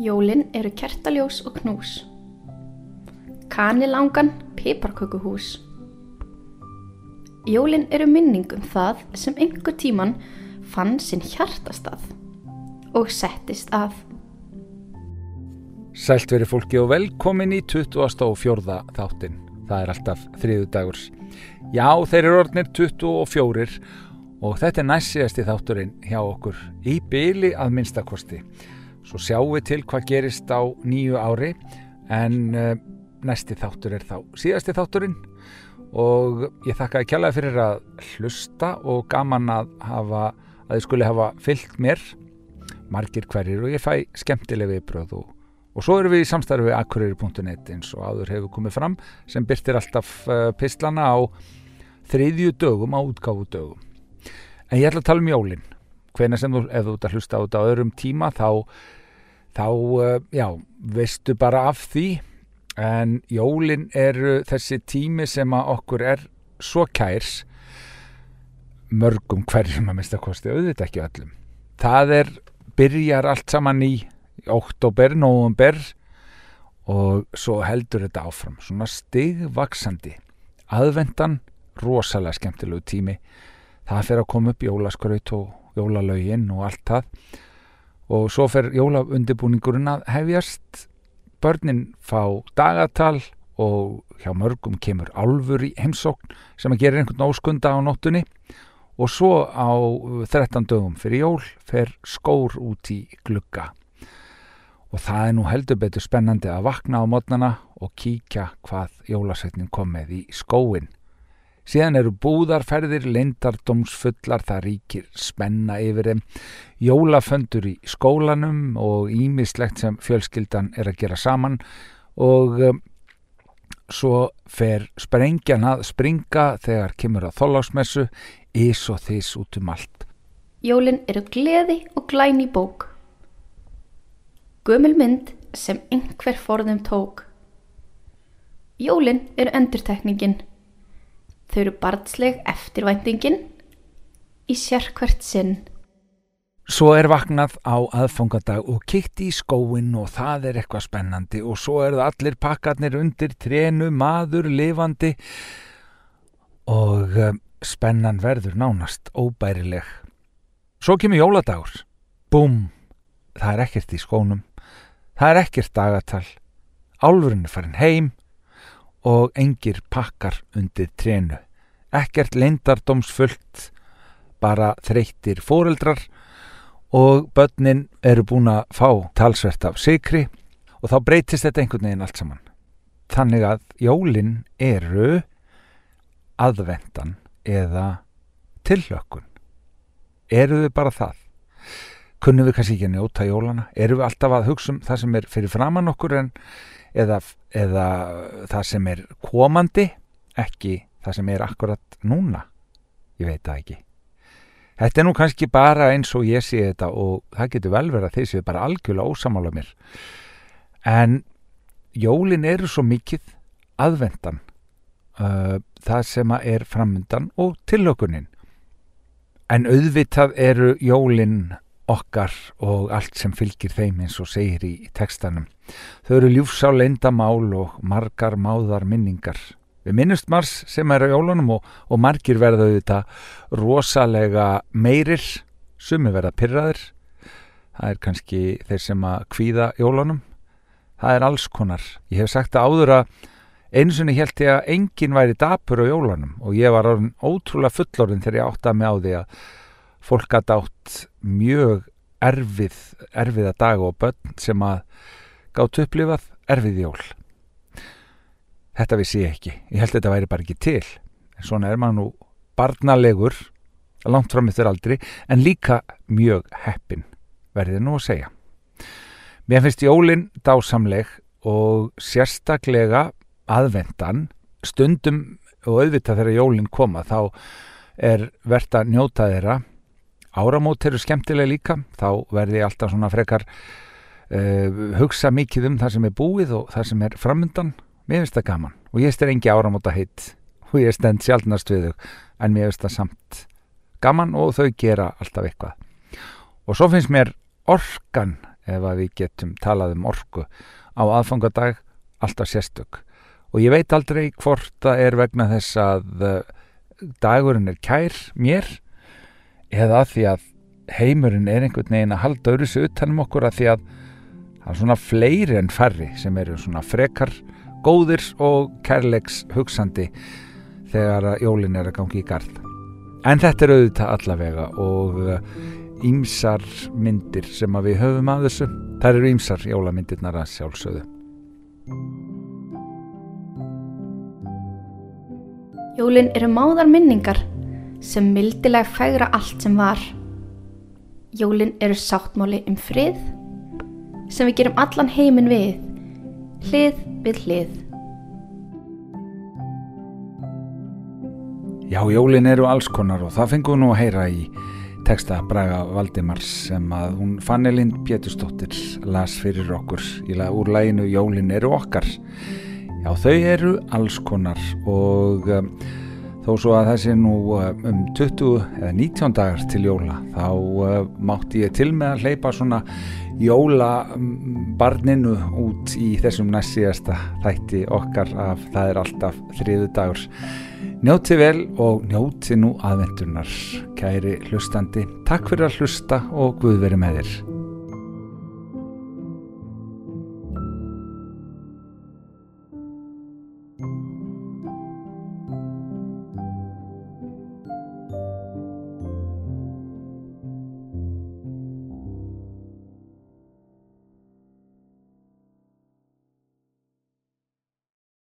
Jólin eru kertaljós og knús. Kanilangan piparkökuhús. Jólin eru minning um það sem einhver tíman fann sinn hjartastað og settist að. Sælt verið fólki og velkomin í 24. þáttin. Það er alltaf þriðu dagurs. Já, þeir eru orðnir 24 og þetta er næssigasti þátturinn hjá okkur í byli að minnstakosti. Svo sjáum við til hvað gerist á nýju ári en uh, næsti þáttur er þá síðasti þátturinn og ég þakka að kjallaði fyrir að hlusta og gaman að hafa, að þið skuli hafa fyllt mér margir hverjir og ég fæ skemmtileg viðbröð og Og svo erum við í samstarfi við akkurýri.net eins og áður hefur komið fram sem byrtir alltaf pislana á þriðju dögum á útgáfu dögum. En ég ætla að tala um jólinn. Hvena sem þú, ef þú ert að hlusta á þetta á öðrum tíma þá, þá já, veistu bara af því. En jólinn eru þessi tími sem að okkur er svo kærs mörgum hverjum að mista kosti, auðvitað ekki öllum. Það er, byrjar allt saman í oktober, november og svo heldur þetta áfram svona stigvaksandi aðvendan, rosalega skemmtilegu tími það fer að koma upp jólaskraut og jólalögin og allt það og svo fer jólaundibúningurinn að hefjast. Börnin fá dagatal og hjá mörgum kemur álfur í heimsókn sem að gera einhvern óskunda á nóttunni. Og svo á 13 dögum fyrir jól fer skór út í glugga. Og það er nú heldur betur spennandi að vakna á mótnana og kíkja hvað jólasveitnin kom með í skóin. Síðan eru búðarferðir, leindardómsfullar, það ríkir spenna yfir þeim, jólaföndur í skólanum og ímislegt sem fjölskyldan er að gera saman og um, svo fer sprengjan að springa þegar kemur að þóllásmessu, ís og þís út um allt. Jólin eru gleði og glæni bók. Gömul mynd sem einhver forðum tók. Jólin eru endurtekningin. Þau eru barnsleg eftirvæntingin í sérkvært sinn. Svo er vaknað á aðfangadag og kikt í skóin og það er eitthvað spennandi og svo eru allir pakkarnir undir trénu, maður, lifandi og um, spennan verður nánast óbærileg. Svo kemur jóladagur. Búm! Það er ekkert í skónum. Það er ekkert dagatal. Álfurinn er farin heim og engir pakkar undir trénu. Ekkert leindardómsfullt, bara þreyttir fóreldrar og börnin eru búin að fá talsvert af sikri og þá breytist þetta einhvern veginn allt saman. Þannig að jólin eru aðvendan eða tillökkun. Eru þau bara það? Kunnum við kannski ekki að njóta jólana erum við alltaf að hugsa um það sem er fyrir framann okkur en eða, eða það sem er komandi ekki það sem er akkurat núna? Ég veit það ekki. Þetta er nú kannski bara eins og ég sé þetta og það getur vel verið að þeir séu bara algjörlega ósamála mér. En jólin eru svo mikið aðvendan uh, það sem er framöndan og tilökunin en auðvitað eru jólin okkar og allt sem fylgir þeim eins og segir í textanum. Þau eru ljúfsá leindamál og margar máðar minningar. Við minnust mars sem er á jólunum og, og margir verða auðvitað rosalega meirir, sumi verða pyrraðir. Það er kannski þeir sem að kvíða jólunum. Það er alls konar. Ég hef sagt að áður að einu sinni held ég að enginn væri dapur á jólunum og ég var ótrúlega fullorinn þegar ég átti að mig á því að fólk að dátt mjög erfið, erfiða dag og börn sem að gátt upplifað erfið jól. Þetta vissi ég ekki. Ég held að þetta væri bara ekki til. En svona er maður nú barnalegur, langt fram eftir aldri, en líka mjög heppin, verðið nú að segja. Mér finnst jólinn dásamleg og sérstaklega aðvendan, stundum og auðvitað þegar jólinn koma, þá er verðt að njóta þeirra áramót eru skemmtilega líka. Þá verði alltaf svona frekar uh, hugsa mikið um það sem er búið og það sem er framundan. Mér finnst það gaman. Og ég styr engi áramóta heitt og ég stend sjálfnast við þau. En mér finnst það samt gaman og þau gera alltaf eitthvað. Og svo finnst mér orkan ef að við getum talað um orku á aðfangadag alltaf sérstök. Og ég veit aldrei hvort það er vegna þess að uh, dagurinn er kær mér eða að því að heimurinn er einhvern veginn að halda öðru sig utanum okkur að því að það er svona fleiri en færri sem eru svona frekar góðir og kærleiks hugsandi þegar jólin er að gangi í gard en þetta er auðvitað allavega og ímsar myndir sem að við höfum að þessu. Þær eru ímsar jólamyndirnar að sjálfsögðu. Jólin eru máðar minningar sem mildilega fægra allt sem var. Jólin eru sáttmáli um frið sem við gerum allan heiminn við, hlið við hlið. Já, jólin eru alls konar og það fengum við nú að heyra í texta Braga Valdimars sem að hún Fannelind Pétursdóttir las fyrir okkur í úr læginu Jólin eru okkar. Já, þau eru alls konar og um, þó svo að þessi nú um 20 eða 19 dagar til jóla þá uh, mátti ég til með að hleypa svona jólabarninu út í þessum næst síðasta þætti okkar af það er alltaf þriðu dagur. Njóti vel og njóti nú aðventurnar, kæri hlustandi. Takk fyrir að hlusta og Guð veri með þér.